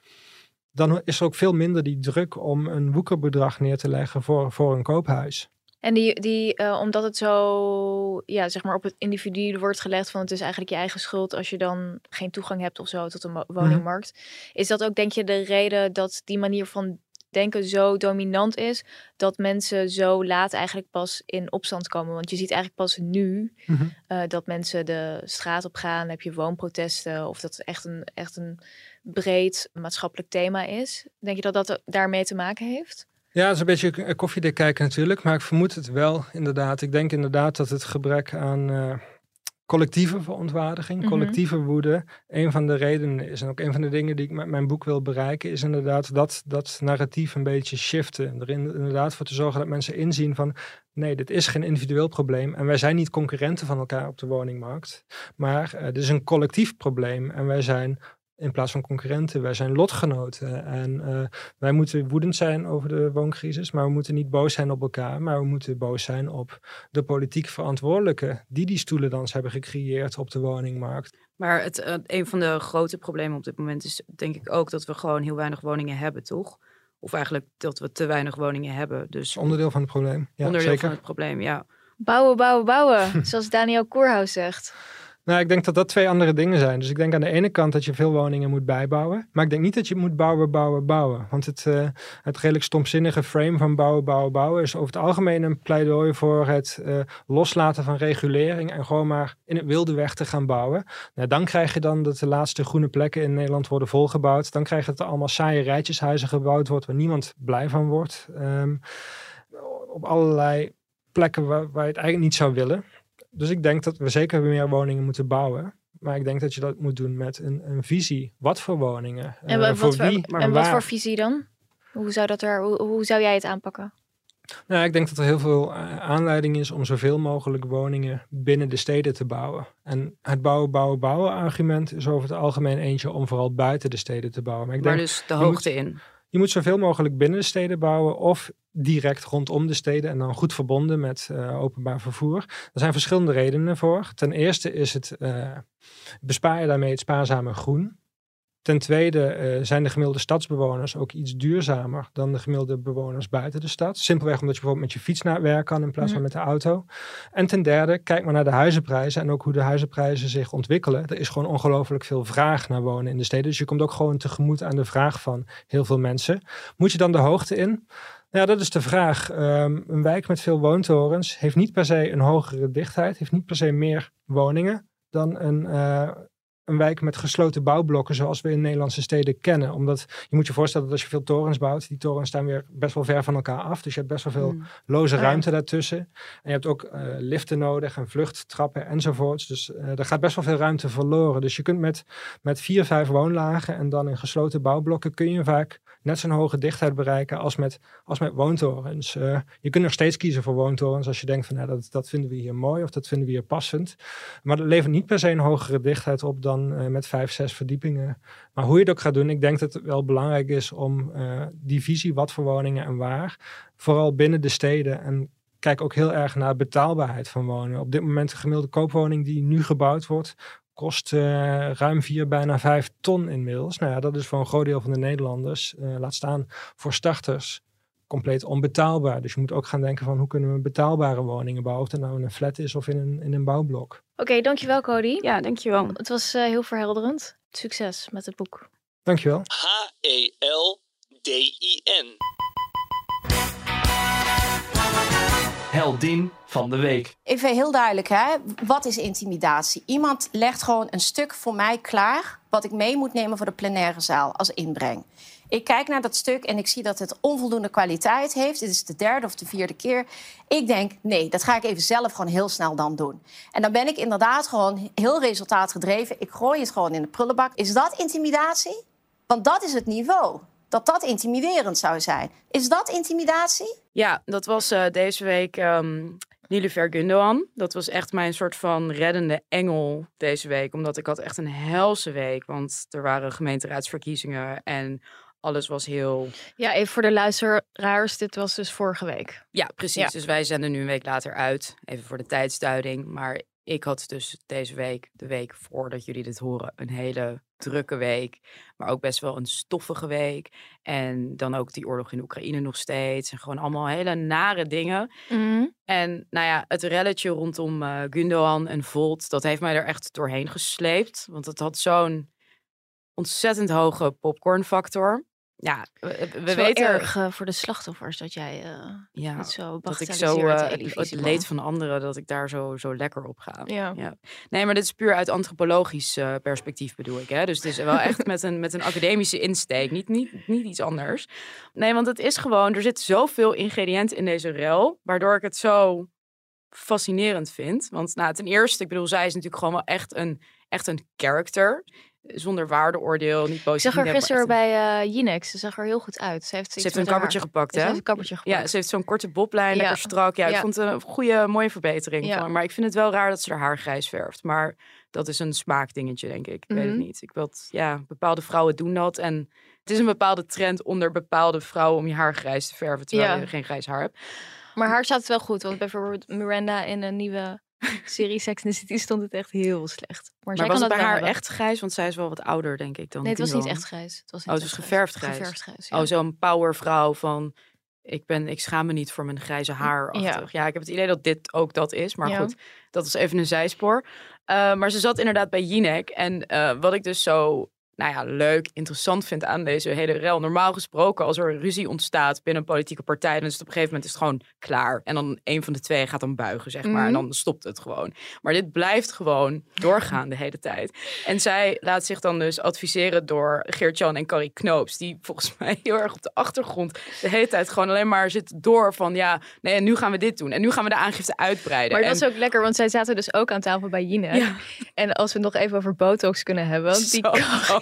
dan is er ook veel minder die druk om een woekerbedrag neer te leggen voor, voor een koophuis. En die, die uh, omdat het zo, ja, zeg maar op het individu wordt gelegd van het is eigenlijk je eigen schuld als je dan geen toegang hebt of zo tot een woningmarkt. Mm. Is dat ook, denk je, de reden dat die manier van denken zo dominant is dat mensen zo laat eigenlijk pas in opstand komen. Want je ziet eigenlijk pas nu mm -hmm. uh, dat mensen de straat op gaan, heb je woonprotesten of dat echt een, echt een breed maatschappelijk thema is. Denk je dat dat daarmee te maken heeft? Ja, het is een beetje k- koffiedik kijken natuurlijk, maar ik vermoed het wel inderdaad. Ik denk inderdaad dat het gebrek aan eh, collectieve verontwaardiging, Mhm. collectieve woede, een van de redenen is. En ook een van de dingen die ik met mijn boek wil bereiken, is inderdaad dat, dat narratief een beetje shiften. Er in- inderdaad voor te zorgen dat mensen inzien van, nee, dit is geen individueel probleem. En wij zijn niet concurrenten van elkaar op de woningmarkt, maar eh, dit is een collectief probleem. En wij zijn in plaats van concurrenten, wij zijn lotgenoten. En eh, wij moeten woedend zijn over de wooncrisis, maar we moeten niet boos zijn op elkaar, maar we moeten boos zijn op de politiek verantwoordelijken die die stoelendans hebben gecreëerd op de woningmarkt. Maar het, eh, een van de grote problemen op dit moment is denk ik ook dat we gewoon heel weinig woningen hebben, toch? Of eigenlijk dat we te weinig woningen hebben. Dus onderdeel van het probleem. Ja, onderdeel zeker. van het probleem, ja. Bouwen, bouwen, bouwen. <laughs> zoals Daniel Koerhuis zegt. Nou, ik denk dat dat twee andere dingen zijn. Dus ik denk aan de ene kant dat je veel woningen moet bijbouwen. Maar ik denk niet dat je moet bouwen, bouwen, bouwen. Want het, eh, het redelijk stomzinnige frame van bouwen, bouwen, bouwen is over het algemeen een pleidooi voor het eh, loslaten van regulering en gewoon maar in het wilde weg te gaan bouwen. Nou, dan krijg je dan dat de laatste groene plekken in Nederland worden volgebouwd. Dan krijg je dat er allemaal saaie rijtjeshuizen gebouwd wordt waar niemand blij van wordt. Ehm, op allerlei plekken waar, waar je het eigenlijk niet zou willen. Dus ik denk dat we zeker meer woningen moeten bouwen. Maar ik denk dat je dat moet doen met een, een visie. Wat voor woningen? En, Eh, voor wat, voor, wie? en wat voor visie dan? Hoe zou, dat er, hoe, hoe zou jij het aanpakken? Nou, ik denk dat er heel veel eh, aanleiding is om zoveel mogelijk woningen binnen de steden te bouwen. En het bouwen, bouwen, bouwen argument is over het algemeen eentje om vooral buiten de steden te bouwen. Maar ik Maar denk, dus de moet- hoogte in. je moet zoveel mogelijk binnen de steden bouwen of direct rondom de steden en dan goed verbonden met eh, openbaar vervoer. Er zijn verschillende redenen voor. Ten eerste is het eh, bespaar je daarmee het spaarzame groen. Ten tweede eh, zijn de gemiddelde stadsbewoners ook iets duurzamer dan de gemiddelde bewoners buiten de stad. Simpelweg omdat je bijvoorbeeld met je fiets naar werk kan in plaats van met de auto. En ten derde, kijk maar naar de huizenprijzen en ook hoe de huizenprijzen zich ontwikkelen. Er is gewoon ongelooflijk veel vraag naar wonen in de steden. Dus je komt ook gewoon tegemoet aan de vraag van heel veel mensen. Moet je dan de hoogte in? Ja, dat is de vraag. Ehm, een wijk met veel woontorens heeft niet per se een hogere dichtheid, heeft niet per se meer woningen dan een, eh, een wijk met gesloten bouwblokken zoals we in Nederlandse steden kennen. Omdat je moet je voorstellen dat als je veel torens bouwt, die torens staan weer best wel ver van elkaar af. Dus je hebt best wel veel Mm. loze ja. ruimte daartussen. En je hebt ook eh, liften nodig en vluchttrappen enzovoorts. Dus eh er gaat best wel veel ruimte verloren. Dus je kunt met, met vier, vijf woonlagen en dan in gesloten bouwblokken kun je vaak net zo'n hoge dichtheid bereiken als met, als met woontorens. Eh, je kunt nog steeds kiezen voor woontorens als je denkt van nou, dat, dat vinden we hier mooi of dat vinden we hier passend. Maar dat levert niet per se een hogere dichtheid op dan eh, met vijf, zes verdiepingen. Maar hoe je het ook gaat doen, ik denk dat het wel belangrijk is om eh, die visie wat voor woningen en waar, vooral binnen de steden en kijk ook heel erg naar betaalbaarheid van wonen. Op dit moment de gemiddelde koopwoning die nu gebouwd wordt, kost eh, ruim vier, bijna vijf ton inmiddels. Nou ja, dat is voor een groot deel van de Nederlanders, laat staan voor starters, compleet onbetaalbaar. Dus je moet ook gaan denken van hoe kunnen we betaalbare woningen bouwen, of het nou in een flat is of in een, in een bouwblok. Oké, dankjewel Cody. Ja, dankjewel. Het was eh, heel verhelderend. Succes met het boek. Dankjewel. H-E-L-D-I-N. Heldin van de week. Even heel duidelijk, hè? wat is intimidatie? Iemand legt gewoon een stuk voor mij klaar... wat ik mee moet nemen voor de plenaire zaal als inbreng. Ik kijk naar dat stuk en ik zie dat het onvoldoende kwaliteit heeft. Dit is de derde of de vierde keer. Ik denk, nee, dat ga ik even zelf gewoon heel snel dan doen. En dan ben ik inderdaad gewoon heel resultaatgedreven. Ik gooi het gewoon in de prullenbak. Is dat intimidatie? Want dat is het niveau. Dat dat intimiderend zou zijn. Is dat intimidatie? Ja, dat was eh, deze week ehm Nilufer Gundogan. Dat was echt mijn soort van reddende engel deze week. Omdat ik had echt een helse week. Want er waren gemeenteraadsverkiezingen en alles was heel... Ja, even voor de luisteraars. Dit was dus vorige week. Ja, precies. Ja. Dus wij zenden nu een week later uit. Even voor de tijdsduiding. Maar ik had dus deze week, de week voordat jullie dit horen, een hele drukke week. Maar ook best wel een stoffige week. En dan ook die oorlog in Oekraïne nog steeds. En gewoon allemaal hele nare dingen. En nou ja, het relletje rondom Gundogan en Volt, dat heeft mij er echt doorheen gesleept. Want het had zo'n ontzettend hoge popcornfactor. Ja, we, we Het is wel weten erg eh, voor de slachtoffers dat jij eh ja, het zo dat ik zo eh, het- leed van anderen, dat ik daar zo, zo lekker op ga. Ja. Nee, maar dit is puur uit antropologisch perspectief bedoel ik. Hè? Dus het is wel echt met een, met een academische insteek, niet, niet, niet iets anders. Nee, want het is gewoon, er zit zoveel ingrediënten in deze rel, waardoor ik het zo fascinerend vind. Want nou, ten eerste, ik bedoel, zij is natuurlijk gewoon wel echt een, echt een character. Zonder waardeoordeel, niet Ik positief. zag haar niet negatief, gisteren bij eh Jinex. Ze zag er heel goed uit. Ze heeft, Ze heeft een kappertje haar- gepakt, Ze hè? heeft een kappertje gepakt. Ja, ze heeft zo'n korte boblijn, Ja. lekker strak. Ja, ik vond het een goede, mooie verbetering. Ja. van. Maar ik vind het wel raar dat ze haar haar grijs verft. Maar dat is een smaakdingetje, denk ik. Ik weet het Mhm. niet. Ik wil ja, bepaalde vrouwen doen dat. En het is een bepaalde trend onder bepaalde vrouwen om je haar grijs te verven, terwijl je geen grijs haar hebt. Maar haar staat het wel goed. Want bijvoorbeeld Miranda in een nieuwe <laughs> serie Sex and the City stond het echt heel slecht. Maar, zij Maar was kan het bij haar hebben. echt grijs? Want zij is wel wat ouder, denk ik, dan Nee, het was niet echt grijs. Het was Oh, het was geverfd grijs. Geverfd grijs, ja. Oh, zo'n powervrouw van... Ik, ben, ik schaam me niet voor mijn grijze haar. Ja. ja, ik heb het idee dat dit ook dat is. Maar Ja. goed, dat is even een zijspoor. Uh, maar ze zat inderdaad bij Jinek. En uh, wat ik dus zo nou ja, leuk, interessant vind aan deze hele rel. Normaal gesproken, als er ruzie ontstaat binnen een politieke partij, dan is het op een gegeven moment is het gewoon klaar. En dan een van de twee gaat dan buigen, zeg maar. Mhm. En dan stopt het gewoon. Maar dit blijft gewoon doorgaan de hele tijd. En zij laat zich dan dus adviseren door Geert-Jan en Carrie Knoops, die volgens <laughs> mij heel erg op de achtergrond de hele tijd gewoon alleen maar zit door van ja, nee, en nu gaan we dit doen. En nu gaan we de aangifte uitbreiden. Maar dat en... is ook lekker, want zij zaten dus ook aan tafel bij Jinek. Ja. En als we nog even over botox kunnen hebben, want die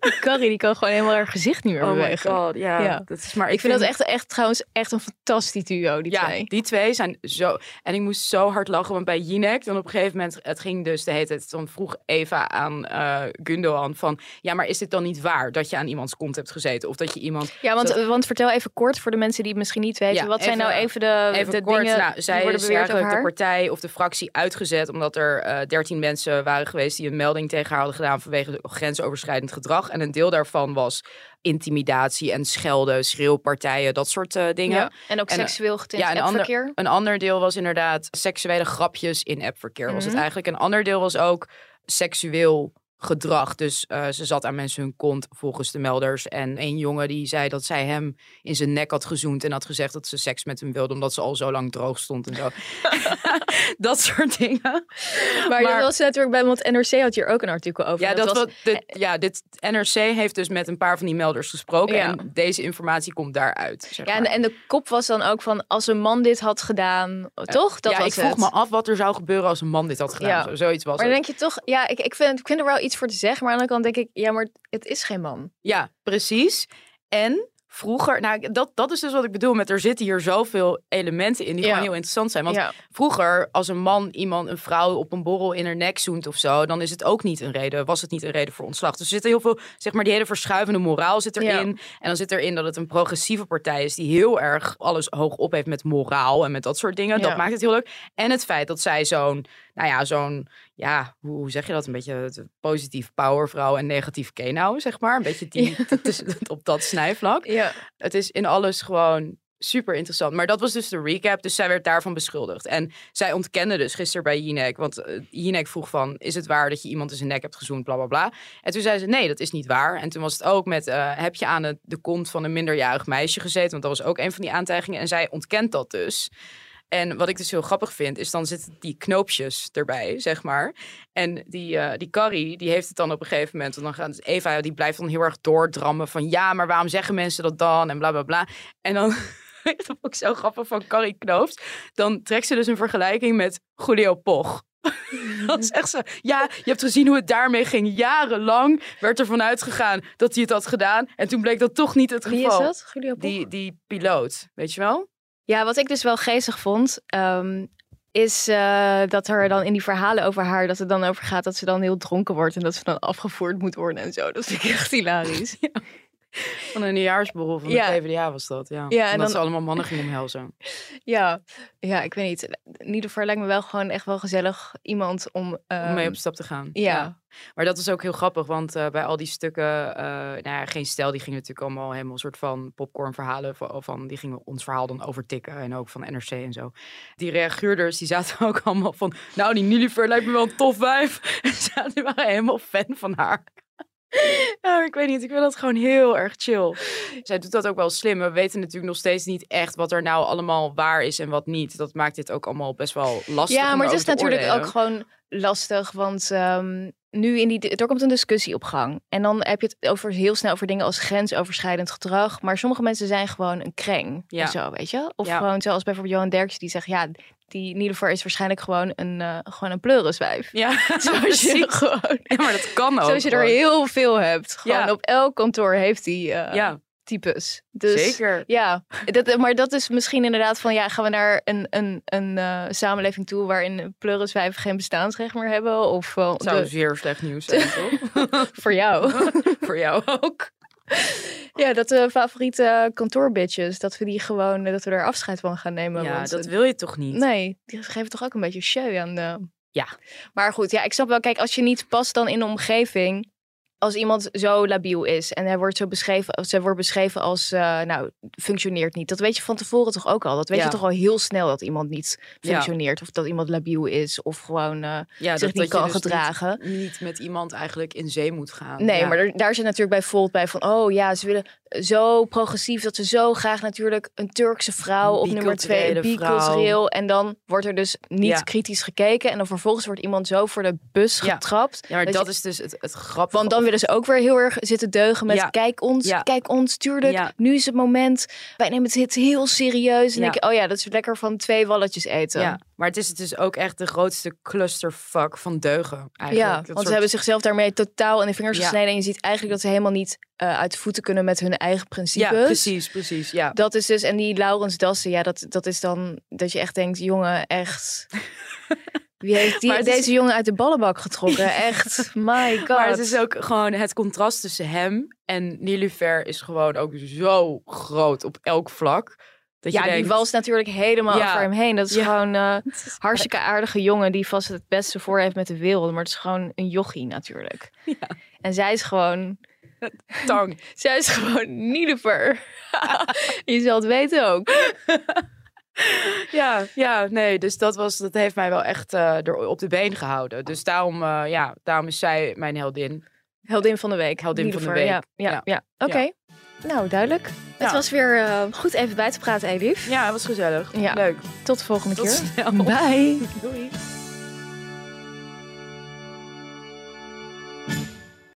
die Carrie die kan gewoon helemaal haar gezicht niet meer Oh my bewegen. god, ja. Ja. Dat is, maar Ik vind dat echt, echt trouwens echt een fantastisch duo, die ja, twee. die twee zijn zo... En ik moest zo hard lachen, want bij Jinek, dan op een gegeven moment... Het ging dus de hele tijd... Dan vroeg Eva aan eh Gundogan van... Ja, maar is dit dan niet waar dat je aan iemands kont hebt gezeten? Of dat je iemand... Ja, want, zo- want vertel even kort voor de mensen die het misschien niet weten. Ja, wat zijn nou even de, Even de kort, dingen nou, die zij worden beweerd de partij of de fractie uitgezet... omdat er dertien mensen waren geweest die een melding tegen haar hadden gedaan... vanwege grensoverschrijdend gedrag. En een deel daarvan was intimidatie en schelden, schreeuwpartijen, dat soort eh, dingen. Ja, en ook En, eh, seksueel getint een appverkeer. ander, een ander deel was inderdaad seksuele grapjes in appverkeer. Was het Mhm. eigenlijk. Een ander deel was ook seksueel gedrag. Dus eh, ze zat aan mensen hun kont volgens de melders. En een jongen die zei dat zij hem in zijn nek had gezoend en had gezegd dat ze seks met hem wilde omdat ze al zo lang droog stond en zo. <laughs> <laughs> dat soort dingen. Maar, dat was natuurlijk bij, want NRC had hier ook een artikel over. Ja, dat was, wat, dit, ja, dit NRC heeft dus met een paar van die melders gesproken. Ja. En deze informatie komt daaruit. Zeg ja, maar. en, en de kop was dan ook van als een man dit had gedaan, toch? Dat ja, was ik vroeg het. me af wat er zou gebeuren als een man dit had gedaan. Ja. Zo, zoiets was Maar het. denk je toch, ja, ik, ik, vind, ik vind er wel iets voor te zeggen, maar aan de andere kant denk ik, ja, maar het is geen man. Ja, precies. En vroeger, nou, dat, dat is dus wat ik bedoel met er zitten hier zoveel elementen in die Ja. gewoon heel interessant zijn. Want ja. vroeger, als een man iemand, een vrouw op een borrel in haar nek zoent of zo, dan is het ook niet een reden, was het niet een reden voor ontslag. Dus er zit heel veel, zeg maar, die hele verschuivende moraal zit erin. Ja. En dan zit erin dat het een progressieve partij is die heel erg alles hoog op heeft met moraal en met dat soort dingen. Dat maakt het heel leuk. En het feit dat zij zo'n, nou ja, zo'n, ja, hoe zeg je dat? Een beetje positief powervrouw en negatief kenau, zeg maar. Een beetje die, <laughs> <laughs> op dat snijvlak. Ja. Het is in alles gewoon super interessant. Maar dat was dus de recap. Dus zij werd daarvan beschuldigd. En zij ontkende dus gisteren bij Jinek. Want eh, Jinek vroeg van, is het waar dat je iemand in zijn nek hebt gezoend? Bla, bla, bla. En toen zei ze, nee, dat is niet waar. En toen was het ook met, eh, heb je aan het, de kont van een minderjarig meisje gezeten? Want dat was ook een van die aantijgingen. En zij ontkent dat dus. En wat ik dus heel grappig vind, is dan zitten die knoopjes erbij, zeg maar. En die, eh, die Carrie, die heeft het dan op een gegeven moment. En dan gaat dus Eva, die blijft dan heel erg doordrammen van... ja, maar waarom zeggen mensen dat dan? En bla, bla, bla. En dan, <laughs> dat vond ik zo grappig van Carrie Knoops. Dan trekt ze dus een vergelijking met Julio Poch. <laughs> Dan zegt ze, ja, je hebt gezien hoe het daarmee ging. Jarenlang werd er vanuit gegaan dat hij het had gedaan. En toen bleek dat toch niet het Wie geval. is dat? Julio Poch? Die, die piloot, weet je wel? Ja, wat ik dus wel geestig vond, ehm, is eh, dat er dan in die verhalen over haar, dat het dan over gaat dat ze dan heel dronken wordt en dat ze dan afgevoerd moet worden en zo. Dat vind ik echt hilarisch. <laughs> Van een nieuwjaarsborrel van Ja. de PvdA was dat, ja. Ja, en dat dan- ze allemaal mannen gingen omhelzen. <laughs> Ja, ja, ik weet niet. In ieder geval lijkt me wel gewoon echt wel gezellig iemand om... om ehm, mee op stap te gaan. ja. Maar dat is ook heel grappig, want eh, bij al die stukken, eh, nou ja, geen stijl, die gingen natuurlijk allemaal helemaal een soort van popcorn verhalen van, van, die gingen ons verhaal dan overtikken en ook van NRC en zo. Die reageerders, die zaten <laughs> ook allemaal van, nou die Nilifer lijkt me wel een tof wijf. <laughs> En ze die waren helemaal fan van haar. <laughs> Ja, ik weet niet, ik vind dat gewoon heel erg chill. Zij doet dat ook wel slim. We weten natuurlijk nog steeds niet echt wat er nou allemaal waar is en wat niet. Dat maakt dit ook allemaal best wel lastig. Ja, maar het is natuurlijk ook gewoon lastig, want ehm, nu in die, er komt een discussie op gang. En dan heb je het over, heel snel over dingen als grensoverschrijdend gedrag. Maar sommige mensen zijn gewoon een kreng Ja. zo, weet je? Of Ja. gewoon zoals bijvoorbeeld Johan Derksen die zegt, ja, die Niedervoor is waarschijnlijk gewoon een, eh gewoon een pleuriswijf. Ja, <laughs> Zoals je, gewoon, Ja, maar dat kan ook. zoals je er heel veel hebt. Gewoon Ja. op elk kantoor heeft die eh, Ja, types. Dus, zeker. Ja, dat, maar dat is misschien inderdaad van ja, gaan we naar een, een, een eh, samenleving toe waarin pleuriswijven geen bestaansrecht meer hebben? Of eh, Dat zou de- zeer slecht nieuws zijn, <laughs> toch? voor jou? <laughs> Voor jou ook. ja, dat de favoriete kantoorbitches, dat we die gewoon, dat we er afscheid van gaan nemen. Ja, want, dat wil je toch niet? Nee, die geven toch ook een beetje show aan de... Ja. Maar goed, ja, ik snap wel, kijk, als je niet past dan in de omgeving... Als iemand zo labiel is en hij wordt zo beschreven, of zij wordt beschreven als, eh, nou, functioneert niet. Dat weet je van tevoren toch ook al. Dat weet Ja. je toch al heel snel dat iemand niet Ja. functioneert. Of dat iemand labiel is of gewoon eh, Ja, zich niet je kan dus gedragen. Niet, niet met iemand eigenlijk in zee moet gaan. Nee, maar er- daar zit natuurlijk bij Volt bij van... oh ja, ze willen zo progressief dat ze zo graag natuurlijk een Turkse vrouw op nummer twee, Biculturele bicultureel. En dan wordt er dus niet kritisch gekeken. En dan vervolgens wordt iemand zo voor de bus getrapt. Ja, maar dat dat, je- is dus het, het grappige. Want dan willen ze ook weer heel erg zitten deugen met... Ja. kijk ons, Ja. kijk ons, tuurlijk. Ja. Nu is het moment. Wij nemen het heel serieus. En denk je, oh ja, dat is lekker van twee walletjes eten. Maar het is dus ook echt de grootste clusterfuck van deugen. Eigenlijk. Ja, Dat want soort- ze hebben zichzelf daarmee totaal in de vingers gesneden. En je ziet eigenlijk dat ze helemaal niet eh, uit de voeten kunnen met hun eigen principes. Ja, precies, precies. Ja. Dat is dus, en die Laurens Dassen, ja, dat, dat is dan dat je echt denkt, jongen, echt. <laughs> Wie heeft die, is- deze jongen uit de ballenbak getrokken? <laughs> Echt, my god. Maar het is ook gewoon het contrast tussen hem en Nilufer is gewoon ook zo groot op elk vlak. Dat ja, je denkt, die walst natuurlijk helemaal Ja. over hem heen. Dat is Ja. gewoon eh <laughs> hartstikke aardige jongen die vast het beste voor heeft met de wereld. Maar het is gewoon een jochie natuurlijk. Ja. En zij is gewoon, <laughs> tang. zij is gewoon Niederver. je zal het weten ook. <laughs> Ja, ja, nee, dus dat, was, dat heeft mij wel echt eh, er op de been gehouden. Dus daarom, eh, ja, daarom is zij mijn heldin. Heldin van de week. Heldin van de week. Ja, ja, ja. Ja. oké. Nou, duidelijk. Het Ja. was weer eh, goed even bij te praten, Elif. Ja, het was gezellig. Leuk. Tot de volgende Tot keer. snel. Bye. <laughs> Doei.